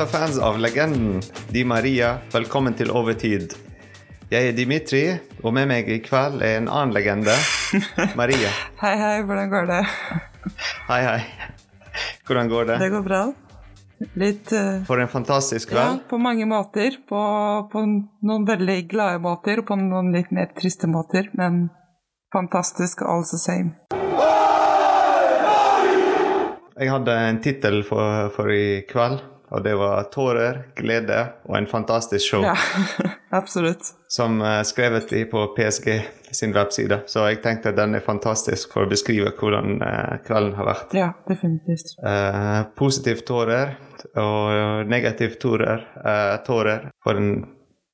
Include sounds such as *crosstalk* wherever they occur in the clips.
Kjære fans av legenden Di Maria, velkommen til Overtid. Jeg er Dimitri, og med meg i kveld er en annen legende, *laughs* Maria. Hei, hei, hvordan går det? Hei, hei. Hvordan går det? Det går bra. Litt uh, For en fantastisk kveld. Ja, på mange måter. På, på noen veldig glade måter, og på noen litt mer triste måter. Men fantastisk all the same. Jeg hadde en tittel for, for i kveld, og det var 'Tårer, glede og en fantastisk show'. Ja, *laughs* absolutt. Som uh, skrevet i på PSG sin webside. Så jeg tenkte den er fantastisk for å beskrive hvordan uh, kvelden har vært. Ja, definitivt. Uh, positivt tårer og negativt tårer, uh, tårer for en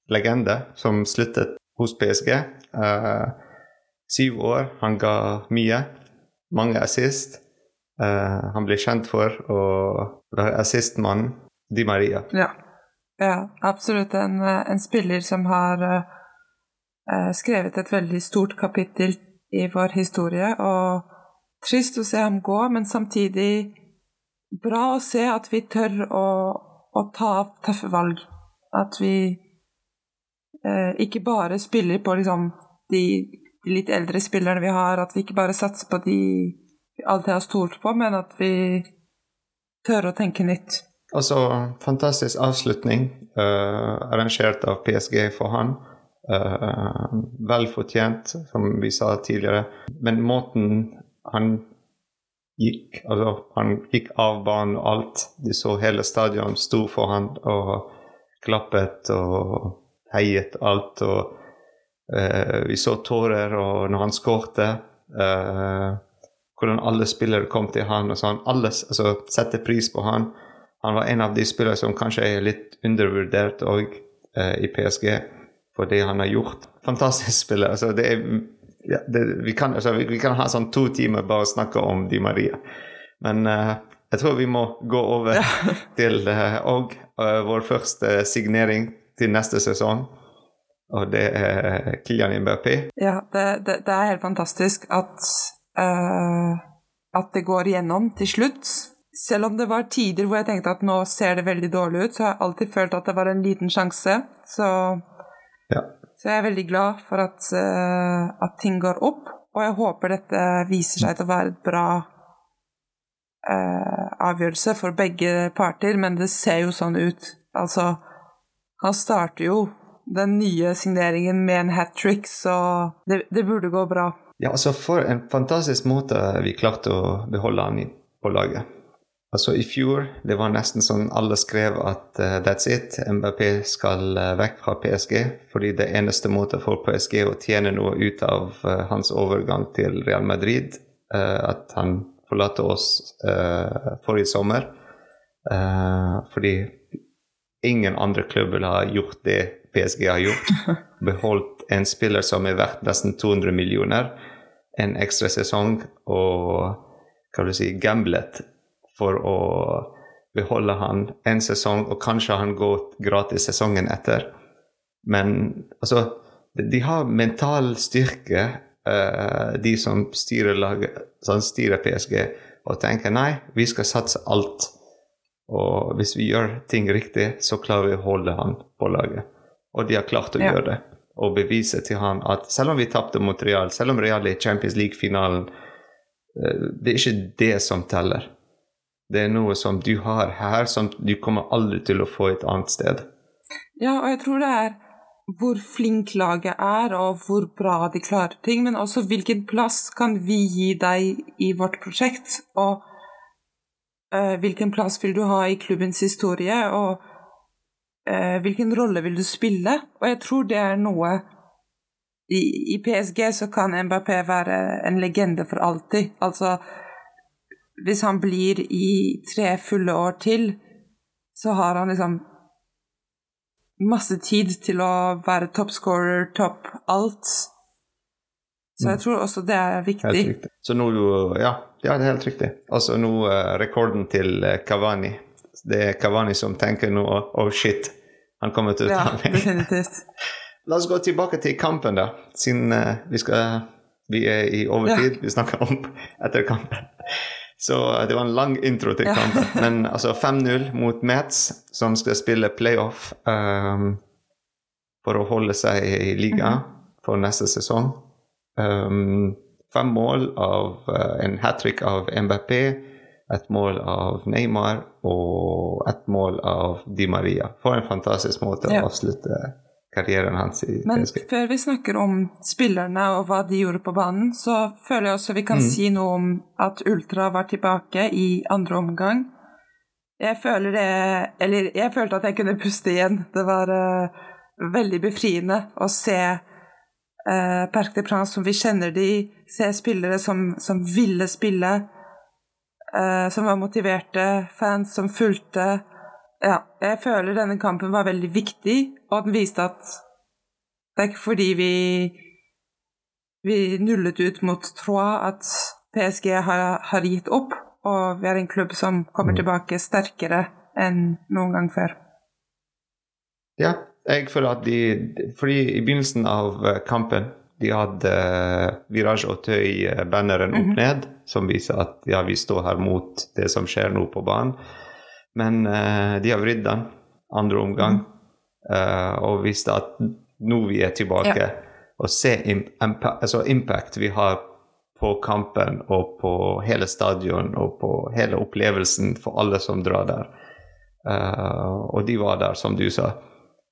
legende som sluttet hos PSG. Eh, syv år, han ga mye. Mange assist. Eh, han ble kjent for å være assistmann Di Maria. Ja. ja absolutt en, eh, en spiller som har eh, skrevet et veldig stort kapittel i vår historie. Og trist å se ham gå, men samtidig bra å se at vi tør å, å ta tøffe valg. At vi uh, ikke bare spiller på liksom, de, de litt eldre spillerne vi har, at vi ikke bare satser på de vi alltid har stolt på, men at vi tør å tenke nytt. Altså, fantastisk avslutning uh, arrangert av PSG for han. Uh, vel fortjent, som vi sa tidligere. Men måten han gikk Altså, han gikk av banen og alt. De så hele stadion sto for han og klappet og heiet alt. Og uh, vi så tårer og når han skårte. hvordan alle spillere kom til han og sånn. Alle altså, setter pris på han. Han var en av de spillere som kanskje er litt undervurdert òg eh, i PSG for det han har gjort. Fantastisk spiller. Altså, det er, ja, det, vi, kan, altså, vi, vi, kan ha sånn to timer bare å snakke om Di Maria. Men eh, jeg tror vi må gå over *laughs* til eh, og eh, vår første signering til neste sesong. Og det er Kylian Mbappé. Ja, det, det, det er helt fantastisk at at det går igjennom til slutt. Selv om det var tider hvor jeg tenkte at nå ser det veldig dårlig ut, så har jeg alltid følt at det var en liten sjanse. Så, Ja. så jeg er veldig glad for at, eh, at ting går opp, og jeg håper dette viser seg til å være et bra eh, avgjørelse for begge parter, men det ser jo sånn ut. Altså, han starter jo den nye signeringen med en hat trick, så det, det burde gå bra. Ja, altså For en fantastisk måte vi klarte å beholde han på laget. Altså I fjor det var nesten sånn alle skrev at uh, that's it, MBP skal uh, vekk fra PSG. Fordi det eneste måten for PSG å tjene noe ut av uh, hans overgang til Real Madrid, at han forlater oss forrige sommer. fordi ingen andre klubber har gjort det PSG har gjort. Beholdt en spiller som er verdt nesten 200 millioner, en ekstra sesong, og hva vil du si, gamblet for å beholde han en sesong, og kanskje han går gratis sesongen etter. Men altså De har mental styrke, uh, de som styrer, laget, som styrer PSG, og tenker nei, vi skal satse alt. Og hvis vi gjør ting riktig, så klarer vi å holde han på laget. Og de har klart å Ja. gjøre det. Og bevise til han at selv om vi tapte mot Real, selv om Real er i Champions League-finalen, eh, det er ikke det som teller. Det er noe som du har her, som du kommer aldri til å få et annet sted. Ja, og jeg tror det er hvor flink laget er, og hvor bra de klarer ting, men også hvilken plass kan vi gi deg i vårt prosjekt, og eh, hvilken plass vil du ha i klubbens historie, og eh, hvilken rolle vil du spille? Og jeg tror det er noe i, I PSG så kan Mbappé være en legende for alltid. Altså, hvis han blir i tre fulle år til, så har han liksom masse tid til å være toppscorer, topp alt. Så jeg tror også det er Helt viktig. riktig. Så nå, ja, ja, det er helt riktig. Altså nå uh, rekorden til eh, Cavani. Det er Cavani som tenker nå oh shit, han kommer til å ta meg. definitivt. *laughs* La oss gå tilbake til kampen, da. Siden uh, vi skal Vi er i overtid, vi snakker om *laughs* etter kampen. Så det var en lang intro til kampen. *laughs* Men altså 5-0 mot Metz, som skal spille playoff um, for å holde seg i ligaen for neste sesong. Um, fem mål av uh, en hat trick av MBP, et mål av Neymar og et mål av Di Maria. For en fantastisk måte å avslutte karrieren hans i Men før vi snakker om spillerne og hva de gjorde på banen, så føler jeg også vi kan Mm. si noe om at Ultra var tilbake i andre omgang. Jeg føler det Eller jeg følte at jeg kunne puste igjen. Det var uh, veldig befriende å se uh, Parc de Princes som vi kjenner de, se spillere som, som ville spille, uh, som var motiverte, fans som fulgte. Ja, jeg føler denne kampen var veldig viktig, og den viste at det er ikke fordi vi vi nullet ut mot Troyes at PSG har, har gitt opp, og vi er en klubb som kommer Mm. tilbake sterkere enn noen gang før. Ja, jeg føler at de Fordi i begynnelsen av eh, kampen de hadde Viraj og Tøy-banneren opp Mhm. ned, som viser at ja, vi står her mot det som skjer nå på banen. Men eh, de har vridd den andre omgang eh, og vist at nå vi er tilbake. Og se im altså impact vi har på kampen og på hele stadion og på hele opplevelsen for alle som drar der. Uh, og de var der, som du sa.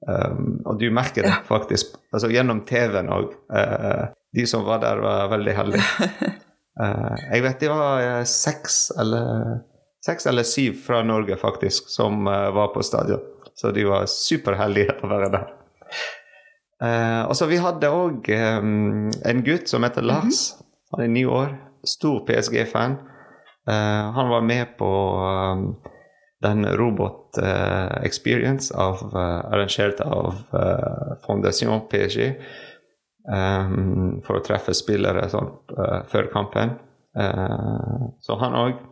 Um, og du merker det Ja. faktisk altså gjennom TV-en òg. de som var der, var veldig heldige. Uh, *laughs* jeg vet det var seks eller seks eller syv fra Norge faktisk som eh, var på stadion. Så de var superheldige å være der. Uh, og så Vi hadde òg en gutt som heter Lars. Han er ni år. Stor PSG-fan. Uh, han var med på um, den Robot uh, Experience av, eh, arrangert av Fondation PSG. um, for å treffe spillere sånn, eh, før kampen. Eh, så han òg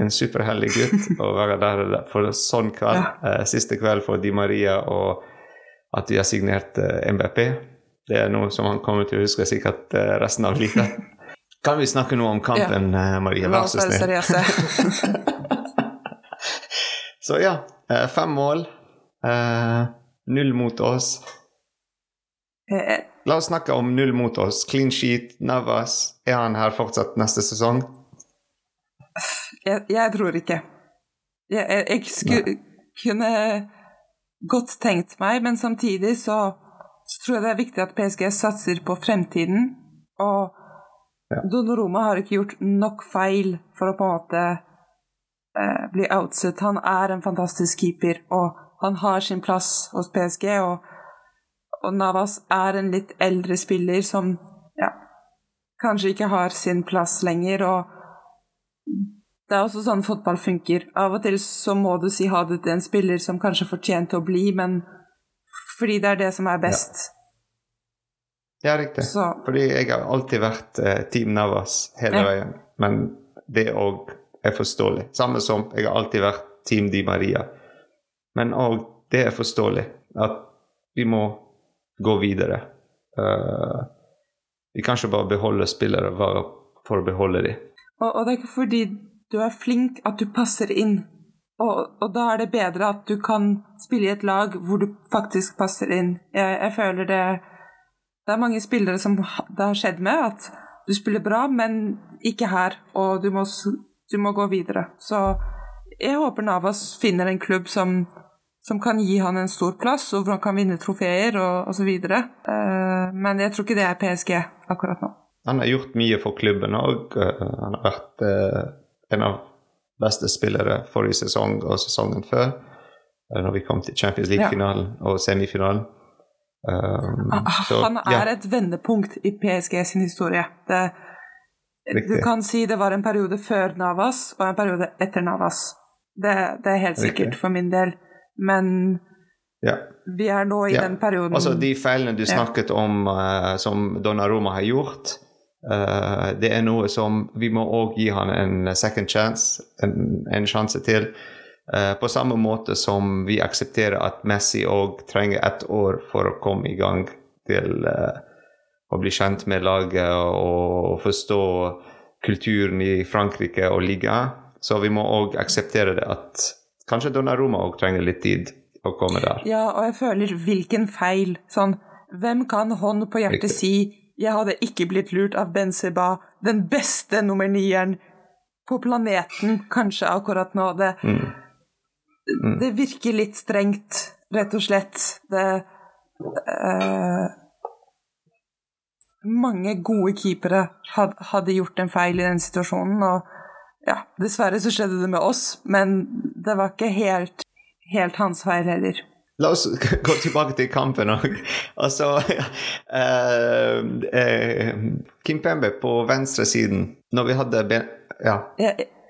en superheldig gutt *laughs* å være der for sånn kveld. eh, siste kveld for Di Maria og at de har signert eh, MBP. Det er noe som han kommer til å huske sikkert eh, resten av livet. *laughs* Kan vi snakke noe om kampen, ja. Maria? La Vær så snill. *laughs* Så ja, eh, fem mål. Eh, null mot oss. Eh, La oss snakke om null mot oss. Clean sheet, Navas. Er han her fortsatt neste sesong? Jeg, jeg tror ikke. Jeg, jeg, jeg skulle, kunne godt tenkt meg, men samtidig så, så tror jeg det er viktig at PSG satser på fremtiden. Og Ja. Donnaroma har ikke gjort nok feil for å på en måte eh, bli outset. Han er en fantastisk keeper, og han har sin plass hos PSG. Og, og Navas er en litt eldre spiller som ja, kanskje ikke har sin plass lenger. og det er også sånn fotball funker. Av og til så må du si ha det til en spiller som kanskje fortjente å bli, men fordi det er det som er best. Ja, riktig. Så Fordi jeg har alltid vært eh, Team Navas hele Ja. veien. Men det òg er forståelig. Samme som jeg har alltid vært Team Di Maria. Men òg det er forståelig at vi må gå videre. Uh, vi kan ikke bare beholde spillere bare for å beholde dem. Og, og det er ikke fordi du er flink at du passer inn. Og, og da er det bedre at du kan spille i et lag hvor du faktisk passer inn. Jeg, jeg føler det Det er mange spillere som det har skjedd med, at du spiller bra, men ikke her, og du må, du må gå videre. Så jeg håper Navas finner en klubb som, som kan gi han en stor plass, og hvor han kan vinne trofeer og osv. Uh, men jeg tror ikke det er PSG akkurat nå. Han har gjort mye for klubben òg. han har vært eh, en av beste spillere forrige sesong og sesongen før. eh, når vi kom til Champions League-finalen og semifinalen. Um, så, han er ja, et vendepunkt i PSG sin historie. Det, du kan si det var en periode før Navas og en periode etter Navas. Det, det er helt Riktig. sikkert for min del. Men ja. vi er nå i Ja. den perioden Altså de feilene du Ja. snakket om uh, som Donnaroma har gjort, eh, det er noe som vi må òg gi han en second chance, en, en sjanse til. Uh, på samme måte som vi aksepterer at Messi òg trenger ett år for å komme i gang til uh, å bli kjent med laget og forstå kulturen i Frankrike og liga. Så vi må òg akseptere det at kanskje Donnaroma òg trenger litt tid å komme der. Ja, og jeg føler hvilken feil. Sånn, hvem kan hånd på hjertet Riktig. si 'jeg hadde ikke blitt lurt av Benzeba', den beste nummer nieren på planeten, kanskje akkurat nå. Det, Mm. det virker litt strengt, rett og slett. Det uh, Mange gode keepere had, hadde gjort en feil i den situasjonen, og ja, dessverre så skjedde det med oss, men det var ikke helt, helt hans feil heller. La oss *laughs* gå tilbake til kampen òg. Altså uh, *laughs* uh, Kim Pembe på venstresiden, når vi hadde ben, ja,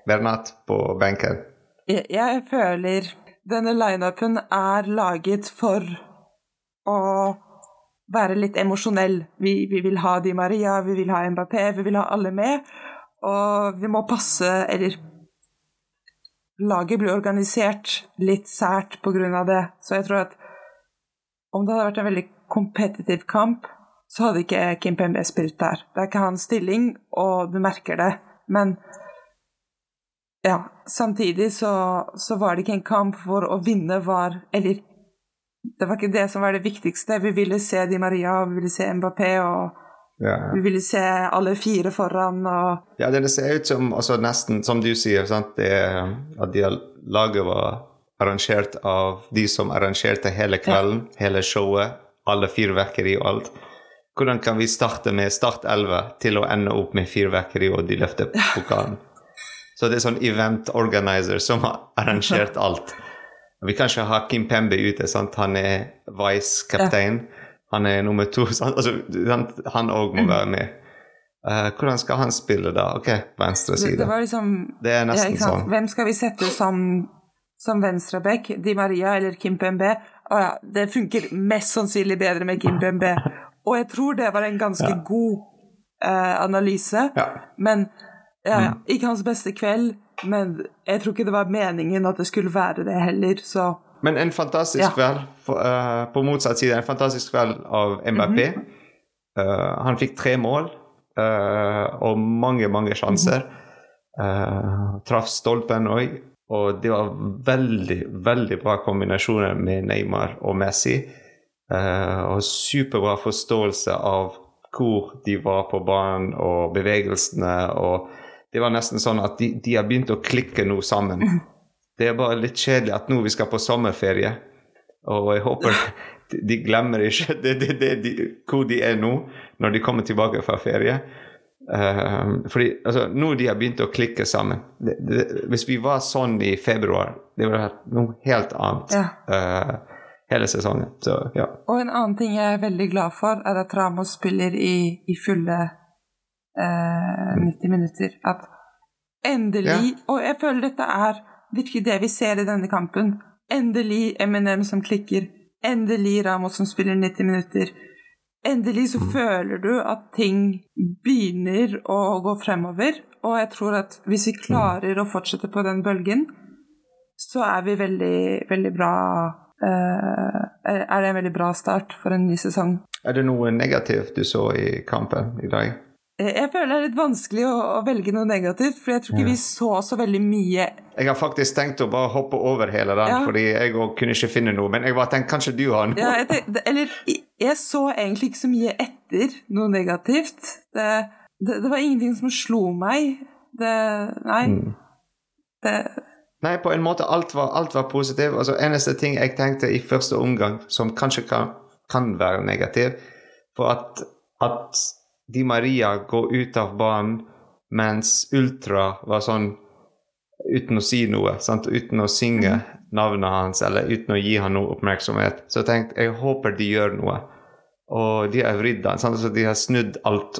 Bernat på benken. jeg, jeg føler denne lineupen er laget for å være litt emosjonell. Vi, vi vil ha Di Maria, vi vil ha Mbappé, vi vil ha alle med. Og vi må passe Eller laget blir organisert litt sært av det. Så jeg tror at om det hadde vært en veldig kompetitiv kamp, så hadde ikke Kim Pembe spilt der. Det er ikke hans stilling, og du merker det. Men ja, samtidig så, så var det ikke en kamp hvor å vinne var Eller det var ikke det som var det viktigste. Vi ville se Di Maria, vi ville se Mbappé, og Ja. vi ville se alle fire foran. og Ja, det ser ut som altså nesten, som du sier, sant? Det, at de, laget var arrangert av de som arrangerte hele kvelden, hele showet, alle fyrverkeri og alt. Hvordan kan vi starte med Start 11 til å ende opp med fyrverkeri og de løfter pokalen? Så det er sånn event organizer som har arrangert *laughs* alt. Vi kan ikke ha Kim Pembe ute, sant? han er vice-kaptein. Han er nummer to. *laughs* Altså, han òg må være med. Uh, hvordan skal han spille da? Ok, venstre det, side. det var liksom Det er ja, nesten sant? sånn. Hvem skal vi sette som, som venstreback? Di Maria eller Kim Pembe? Å ja, det funker mest sannsynlig bedre med Kim Pembe. Og jeg tror det var en ganske Ja. god uh, analyse. Ja. Men ja, ja, Mm. ikke hans beste kveld, men jeg tror ikke det var meningen at det skulle være det heller, så Men en fantastisk Ja. kveld for, uh, på motsatt side. En fantastisk kveld av MRP. Mm -hmm. uh, han fikk tre mål uh, og mange, mange sjanser. Eh, traff stolpen òg. Og det var veldig, veldig bra kombinasjoner med Neymar og Messi. Eh, og superbra forståelse av hvor de var på banen og bevegelsene. og det var nesten sånn at de, de har begynt å klikke nå sammen. *laughs* Det er bare litt kjedelig at nå vi skal på sommerferie, og jeg håper *laughs* de, glemmer ikke *laughs* det, det, det, de, hvor de er nå, når de kommer tilbake fra ferie. Uh, fordi altså, nå de har begynt å klikke sammen. Det, det, hvis vi var sånn i februar, det ville vært noe helt annet Ja. Uh, hele sesongen. Så ja. Og en annen ting jeg er veldig glad for, er at Ramos spiller i, i fulle uh, 90 minutter. At endelig Og jeg føler dette er virkelig det vi ser i denne kampen. Endelig Eminem som klikker. Endelig Ramos som spiller 90 minutter. Endelig så føler du at ting begynner å gå fremover. Og jeg tror at hvis vi klarer å fortsette på den bølgen, så er vi veldig, veldig bra uh, Er det en veldig bra start for en ny sesong. Er det noe negativt du så i kampen i dag? Eh, Jeg føler det er litt vanskelig å, å velge noe negativt, for jeg tror ikke vi så så veldig mye Jeg har faktisk tenkt å bare hoppe over hele den, Ja. fordi jeg kunne ikke finne noe. Men jeg bare tenkte kanskje du har noe? ja, jeg tenkte, Eller jeg så egentlig ikke så mye etter noe negativt. Det, det, det var ingenting som slo meg. Det Nei. Mm. Det, Nei, på en måte alt var, alt var positivt. Altså, eneste ting jeg tenkte i første omgang som kanskje kan, kan være negativ, for at, at Di Maria går ut av banen mens Ultra var sånn uten å si noe, sant? uten å synge navnet hans eller uten å gi han noe oppmerksomhet. Så jeg tenkte jeg håper de gjør noe. Og de har vridd han, sant? så de har snudd alt.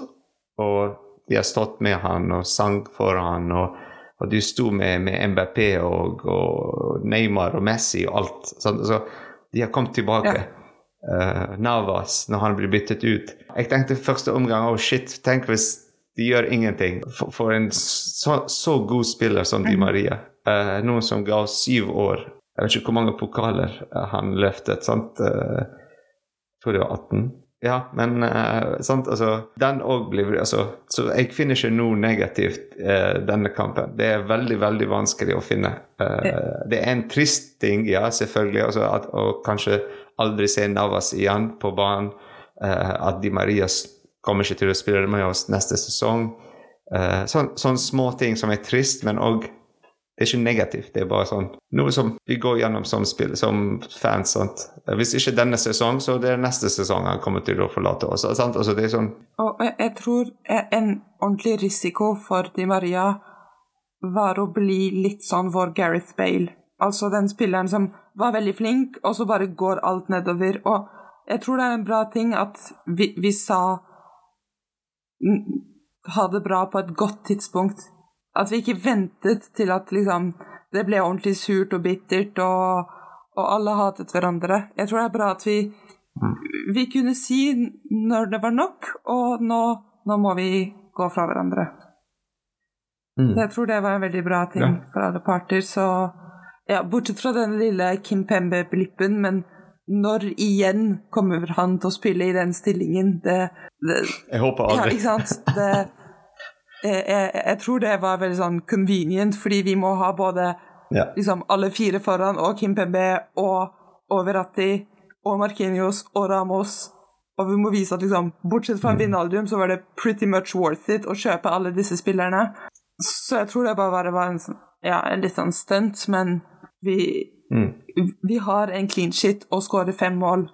Og de har stått med han og sang for han. og og de sto med, med MBP og, og Neymar og Messi og alt. Sant? Så de har kommet tilbake. Eh, Navas, når han blir byttet ut. Jeg tenkte første omgang oh shit, tenk hvis de gjør ingenting. For, for en så, så god spiller som Di Maria. Uh, noen som ga oss syv år. Jeg vet ikke hvor mange pokaler eh, han løftet. sant? Eh, jeg tror det var 18. Ja, men uh, sant, altså Den òg blir altså, Så jeg finner ikke noe negativt uh, denne kampen. Det er veldig, veldig vanskelig å finne. Uh, det er en trist ting, ja, selvfølgelig, altså, at, å kanskje aldri se Navas igjen på banen. at Di Maria kommer ikke til å spille med oss neste sesong. Sånne sånn små ting som er trist, men òg det er ikke negativt. Det er bare sånn noe som vi går gjennom som, spill, som fans. sant? Hvis ikke denne sesong, så det er neste sesong han kommer til å forlate oss. sant? Altså, det er sånn... Og jeg tror en ordentlig risiko for Di Maria var å bli litt sånn vår Gareth Bale. Altså den spilleren som var veldig flink, og så bare går alt nedover. Og jeg tror det er en bra ting at vi, vi sa ha det bra på et godt tidspunkt at vi ikke ventet til at liksom, det ble ordentlig surt og bittert, og, og, alle hatet hverandre. Jeg tror det er bra at vi, vi kunne si når det var nok, og nå, nå må vi gå fra hverandre. Mm. Jeg tror det var en veldig bra ting ja. for alle parter. Så ja, bortsett fra den lille Kim Pembe-blippen, men når igjen kommer han til å spille i den stillingen? Det, det Jeg håper aldri. Ja, ikke sant? Det, jeg, jeg, tror det var veldig sånn convenient, fordi vi må ha både ja. liksom, alle fire foran og Kim Pembe og Overatti og Markinios, og Ramos. Og vi må vise at liksom, bortsett fra mm. Vinaldium, så var det pretty much worth it å kjøpe alle disse spillerne. Så jeg tror det bare var en, sånn, ja, en litt sånn stunt, men vi, mm. vi har en clean shit og skårer fem mål.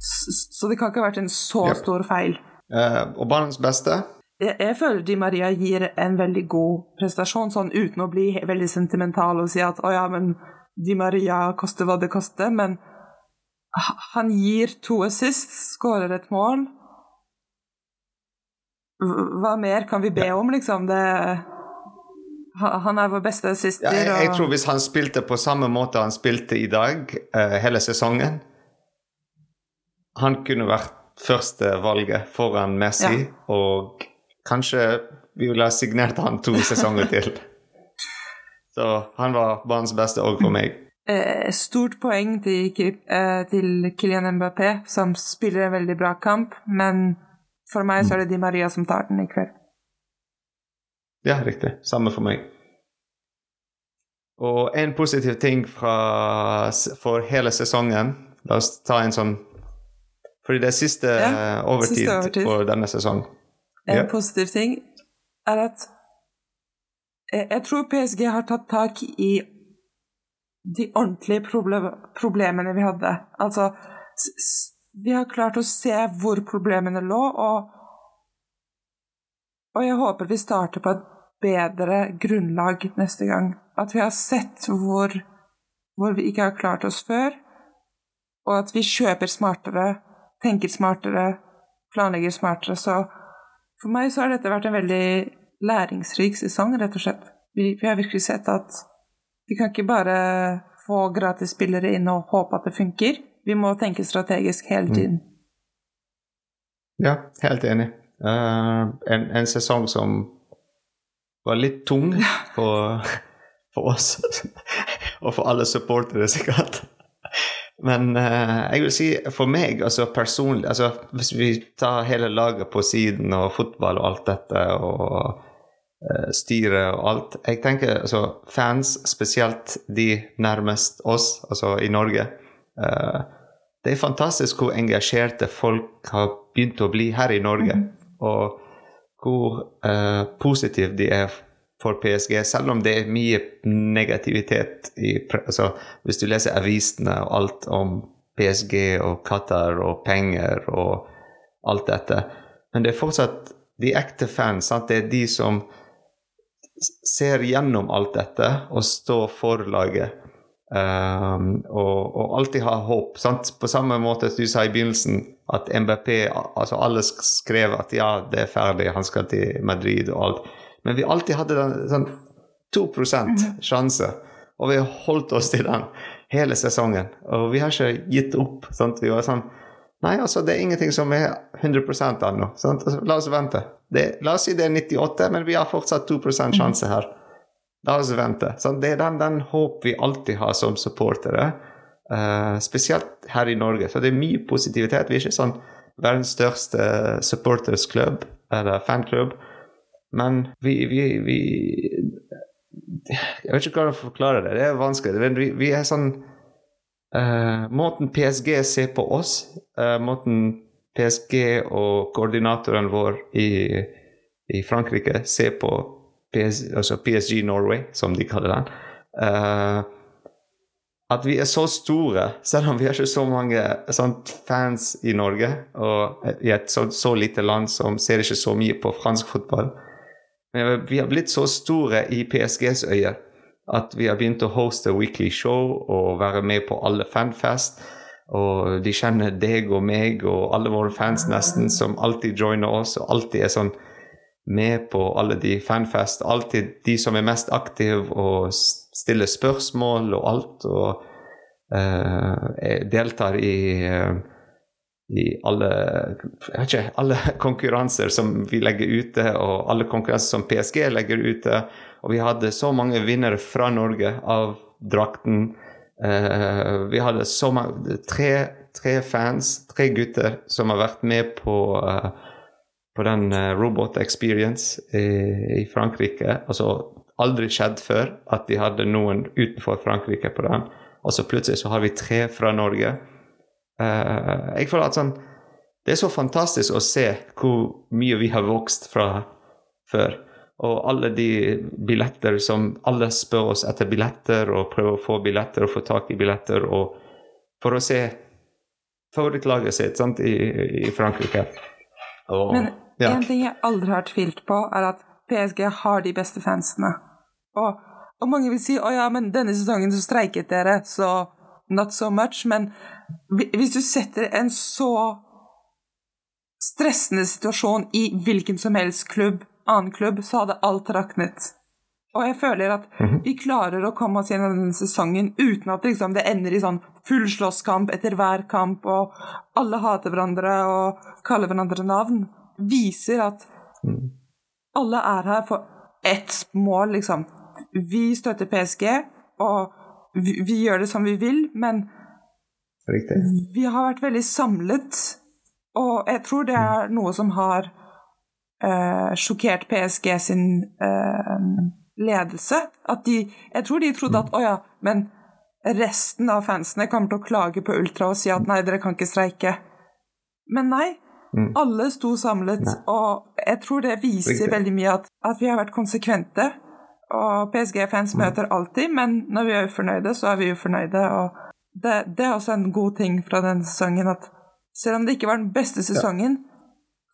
Så det kan ikke ha vært en så yep. stor feil. Uh, og banens beste jeg, jeg, føler Di Maria gir en veldig god prestasjon, sånn uten å bli veldig sentimental og si at å ja, men Di Maria koster hva det koster, men han gir to assists, skårer et mål. Hva mer kan vi be om, liksom? Det, han er vår beste assister. Ja, jeg, jeg, tror hvis han spilte på samme måte han spilte i dag, uh, hele sesongen Han kunne vært førstevalget foran Messi, ja. og Kanskje vi ville ha signert han to sesonger til. *laughs* Så han var banens beste òg for meg. Eh, stort poeng til, eh, til Kylian Mbappé, som spiller en veldig bra kamp, men for meg så er det Di Maria som tar den i kveld. Ja, riktig. Samme for meg. Og en positiv ting fra, for hele sesongen La oss ta en sånn Fordi det er siste, ja, overtid, siste overtid for denne sesongen. En ja. positiv ting er at jeg, jeg tror PSG har tatt tak i de ordentlige problem, problemene vi hadde. Altså Vi har klart å se hvor problemene lå, og, og jeg håper vi starter på et bedre grunnlag neste gang. At vi har sett hvor, hvor vi ikke har klart oss før, og at vi kjøper smartere, tenker smartere, planlegger smartere. Så for meg så har dette vært en veldig læringsrik sesong, rett og slett. Vi, vi har virkelig sett at vi kan ikke bare få gratis spillere inn og håpe at det funker. Vi må tenke strategisk hele mm. tiden. Ja, helt enig. Uh, en, en, sesong som var litt tung for, for oss *laughs* og for alle supportere, sikkert. Men uh, jeg vil si for meg, altså personlig altså Hvis vi tar hele laget på siden og fotball og alt dette og uh, styret og alt Jeg tenker altså fans, spesielt de nærmest oss, altså i Norge uh, Det er fantastisk hvor engasjerte folk har begynt å bli her i Norge. Mm. Og hvor positive de er for PSG, selv om det er mye negativitet i altså, Hvis du leser avisene og alt om PSG og Qatar og penger og alt dette. Men det er fortsatt de ekte fans. Sant? Det er de som ser gjennom alt dette og står for laget. Um, og, og, alltid har håp. Sant? På samme måte som du sa i begynnelsen, at MBP altså Alle skrev at ja, det er ferdig, han skal til Madrid og alt. Men vi alltid hadde den, sånn 2 mhm. sjanse, og vi har holdt oss til den hele sesongen. Og vi har ikke gitt opp. Sant? Vi var sånn Nei, altså, det er ingenting som er 100% ennå. Altså, la oss vente. Det, la oss si det er 98, men vi har fortsatt 2 mhm. sjanse her. La oss vente. Sant? Det er den, den håp vi alltid har som supportere. Uh, spesielt her i Norge. Så det er mye positivitet. Vi er ikke sånn verdens største supportersklubb, eller fanklubb. Men vi, vi, vi Jeg vet ikke hva jeg forklare det. Det er vanskelig. Vi, vi er sånn uh, Måten PSG ser på oss, uh, måten PSG og koordinatoren vår i, i Frankrike ser på PS, altså PSG Norway, som de kaller den. Uh, at vi er så store, selv om vi har ikke så mange sånt, fans i Norge, og i et så, så, lite land som ser ikke så mye på fransk fotball. Men vi har blitt så store i PSGs øye at vi har begynt å hoste weekly show og være med på alle fanfest. Og de kjenner deg og meg og alle våre fans nesten, som alltid joiner oss og alltid er sånn med på alle de fanfest. Alltid de som er mest aktive og stiller spørsmål og alt. Og uh, deltar i, uh, i alle, ikke, alle *laughs* konkurranser som vi legger ute, og alle konkurranser som PSG legger ute. Og vi hadde så mange vinnere fra Norge av drakten. Uh, vi hadde så mange tre, tre, fans, tre gutter, som har vært med på, uh, på den uh, Robot Experience i, i, Frankrike. Altså aldri skjedd før at de hadde noen utenfor Frankrike på den. Og så plutselig så har vi tre fra Norge. jeg føler at sånn Det er så fantastisk å se hvor mye vi har vokst fra før. Og alle de billetter som Alle spør oss etter billetter og prøver å få billetter og få tak i billetter og for å se favorittlaget sitt sant, i, i Frankrike. Og, Men ja. en ting jeg aldri har tvilt på, er at PSG har de beste fansene. Og, og mange vil si å ja, men denne sesongen så streiket dere, så not so much. Men hvis du setter en så stressende situasjon i hvilken som helst klubb annen klubb, så hadde alt raknet. Og jeg føler at mhm. vi klarer å komme oss gjennom denne sesongen uten at liksom, det ender i sånn full slåsskamp etter hver kamp, og alle hater hverandre og kaller hverandre navn. Viser at mm. alle er her for ett mål, liksom. Vi støtter PSG, og vi, vi gjør det som vi vil, men Riktig. vi har vært veldig samlet, og jeg tror det er noe som har eh, sjokkert PSG sin eh, ledelse. At de Jeg tror de trodde at å ja, men resten av fansene kommer til å klage på Ultra og si at nei, dere kan ikke streike. Men nei. Mm. Alle sto samlet, nei. og jeg tror det viser Riktig. veldig mye at, at, vi har vært konsekvente. Og PSG-fans mm. møter alltid, men når vi er ufornøyde, så er vi ufornøyde. Og det, det er også en god ting fra denne sesongen at selv om det ikke var den beste sesongen, ja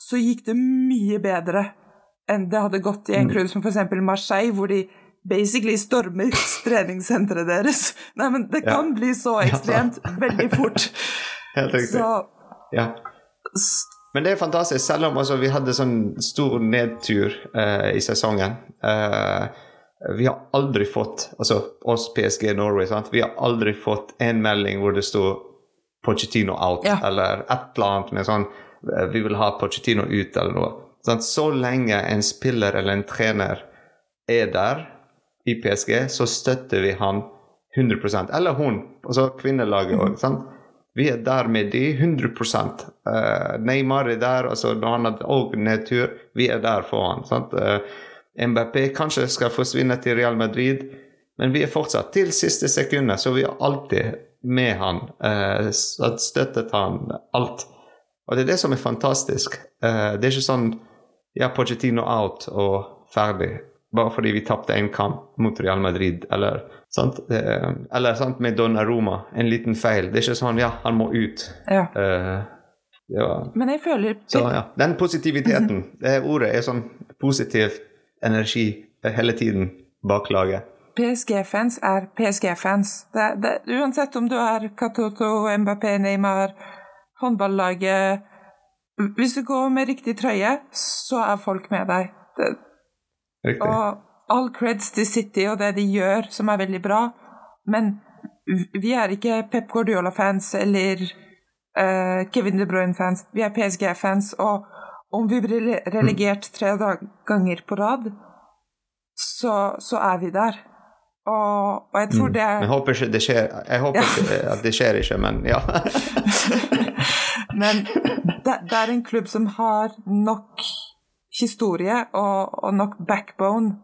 så gikk det mye bedre enn det hadde gått i en mm. klubb som f.eks. Marseille, hvor de basically stormer *laughs* treningssenteret deres. Nei, men det kan ja. bli så ekstremt ja. veldig fort. *laughs* Helt riktig. Så, ja. Men det er fantastisk, selv om altså, vi hadde sånn stor nedtur uh, i sesongen. Uh, vi har aldri fått, altså oss PSG Norway, sant? vi har aldri fått en melding hvor det sto Pochettino out, ja. eller et eller annet med sånn uh, vi vil ha Pochettino ut, eller noe. Sånn, så lenge en spiller eller en trener er der i PSG, så støtter vi han 100% Eller hun, altså kvinnelaget òg. Vi er der med de 100 uh, eh, Neymar er der, altså når han har òg nedtur. Vi er der for han. Sant? Uh, Mbappé kanskje skal forsvinne til Real Madrid, men vi er fortsatt til siste sekundet, så vi er alltid med han. Uh, støttet han alt. Og det er det som er fantastisk. Det er ikke sånn ja, Pochettino out og ferdig. Bare fordi vi tapte en kamp mot Real Madrid, eller, sant? Uh, eller sant, med Donnaroma. En liten feil. Det er ikke sånn ja, han må ut. Ja. Uh, ja. Men jeg føler Så ja, Den positiviteten, *laughs* det ordet, er sånn positiv energi hele tiden bak laget. PSG-fans er PSG-fans. Uansett om du er Katoto, Mbappé, Neymar håndballaget Hvis du går med riktig trøye, så er folk med deg. Det, og all creds til City og det de gjør, som er veldig bra, men vi er ikke Pep Guardiola-fans eller uh, Kevin De Bruyne-fans. Vi er PSG-fans, og om vi blir relegert tre ganger på rad, så, så er vi der. Og, og, jeg tror mm. det Jeg håper ikke det skjer. Jeg håper ja. at det skjer ikke, men ja. *laughs* Men det, det, er en klubb som har nok historie og, og, nok backbone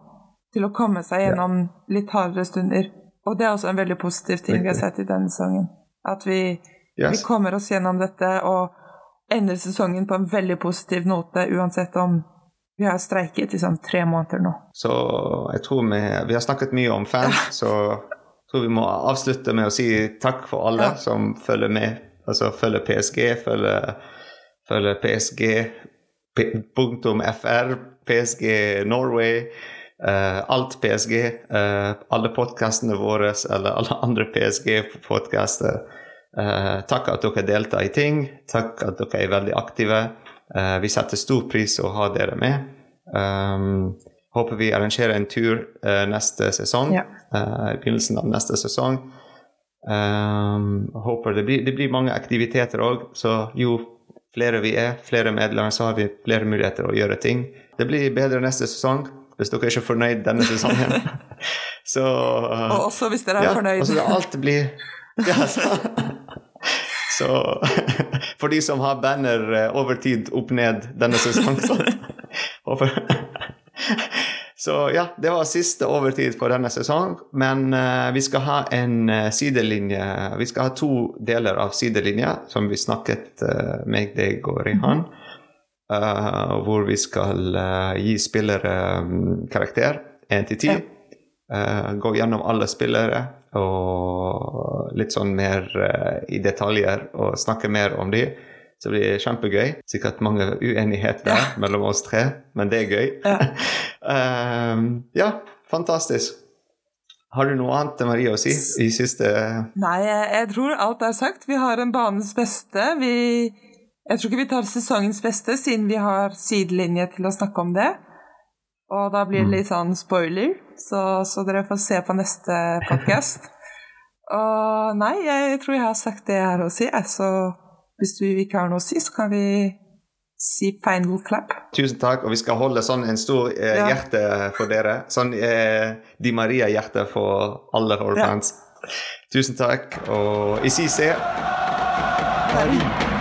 til å komme seg gjennom litt hardere stunder. Og det er også en veldig positiv ting vi har sett i denne sesongen. At vi, yes. vi kommer oss gjennom dette og ender sesongen på en veldig positiv note, uansett om vi har streiket i sånn tre måneder nå. Så jeg tror vi, vi har snakket mye om fans, så jeg tror vi må avslutte med å si takk for alle ja. som følger med. Altså følger PSG, følger, følger PSG .fr, PSG Norway, uh, alt PSG. Uh, alle podkastene våre eller alle *laughs* andre PSG-podkaster. Uh, eh, takk at dere deltar i ting. Takk at dere er veldig aktive. Vi setter stor pris å ha dere med. Um, håper vi arrangerer en tur neste sesong. Ja. I begynnelsen av neste sesong. Um, håper det blir, det blir mange aktiviteter òg, så jo flere vi er, flere medlemmer, så har vi flere muligheter å gjøre ting. Det blir bedre neste sesong hvis dere er ikke fornøyd denne sesongen. *laughs* så, og også hvis dere er ja, fornøyd. Altså, alt blir *laughs* ja, så, *laughs* så for de som har banner eh, over tid opp ned denne sesongen, så Så ja, det var siste overtid på denne sesongen. Men uh, vi skal ha en uh, sidelinje Vi skal ha to deler av sidelinja som vi snakket uh, med deg og Rehan. Uh, hvor vi skal gi spillere um, karakter én til ti. gå gjennom alle spillere og litt sånn mer i detaljer og snakke mer om dem. Så det blir kjempegøy. Sikkert mange uenigheter ja. *laughs* mellom oss tre, men det er gøy. Ja, um, *laughs* ja fantastisk. Har du noe annet Marie å si i siste Nei, jeg tror alt er sagt. Vi har en banens beste. Vi, jeg tror ikke vi tar sesongens beste, siden vi har sidelinje til å snakke om det. Og da blir det mm. litt sånn spoiler, så, så dere får se på neste podkast. *laughs* Og nei, jeg tror jeg har sagt det jeg har å si, så hvis du ikke har noe å si, så kan vi si final clap. Tusen takk, og vi skal holde sånn en stor eh, ja. hjerte for dere. Sånn eh, Di Maria-hjerte for alle våre fans. Tusen takk, og i CC Paris.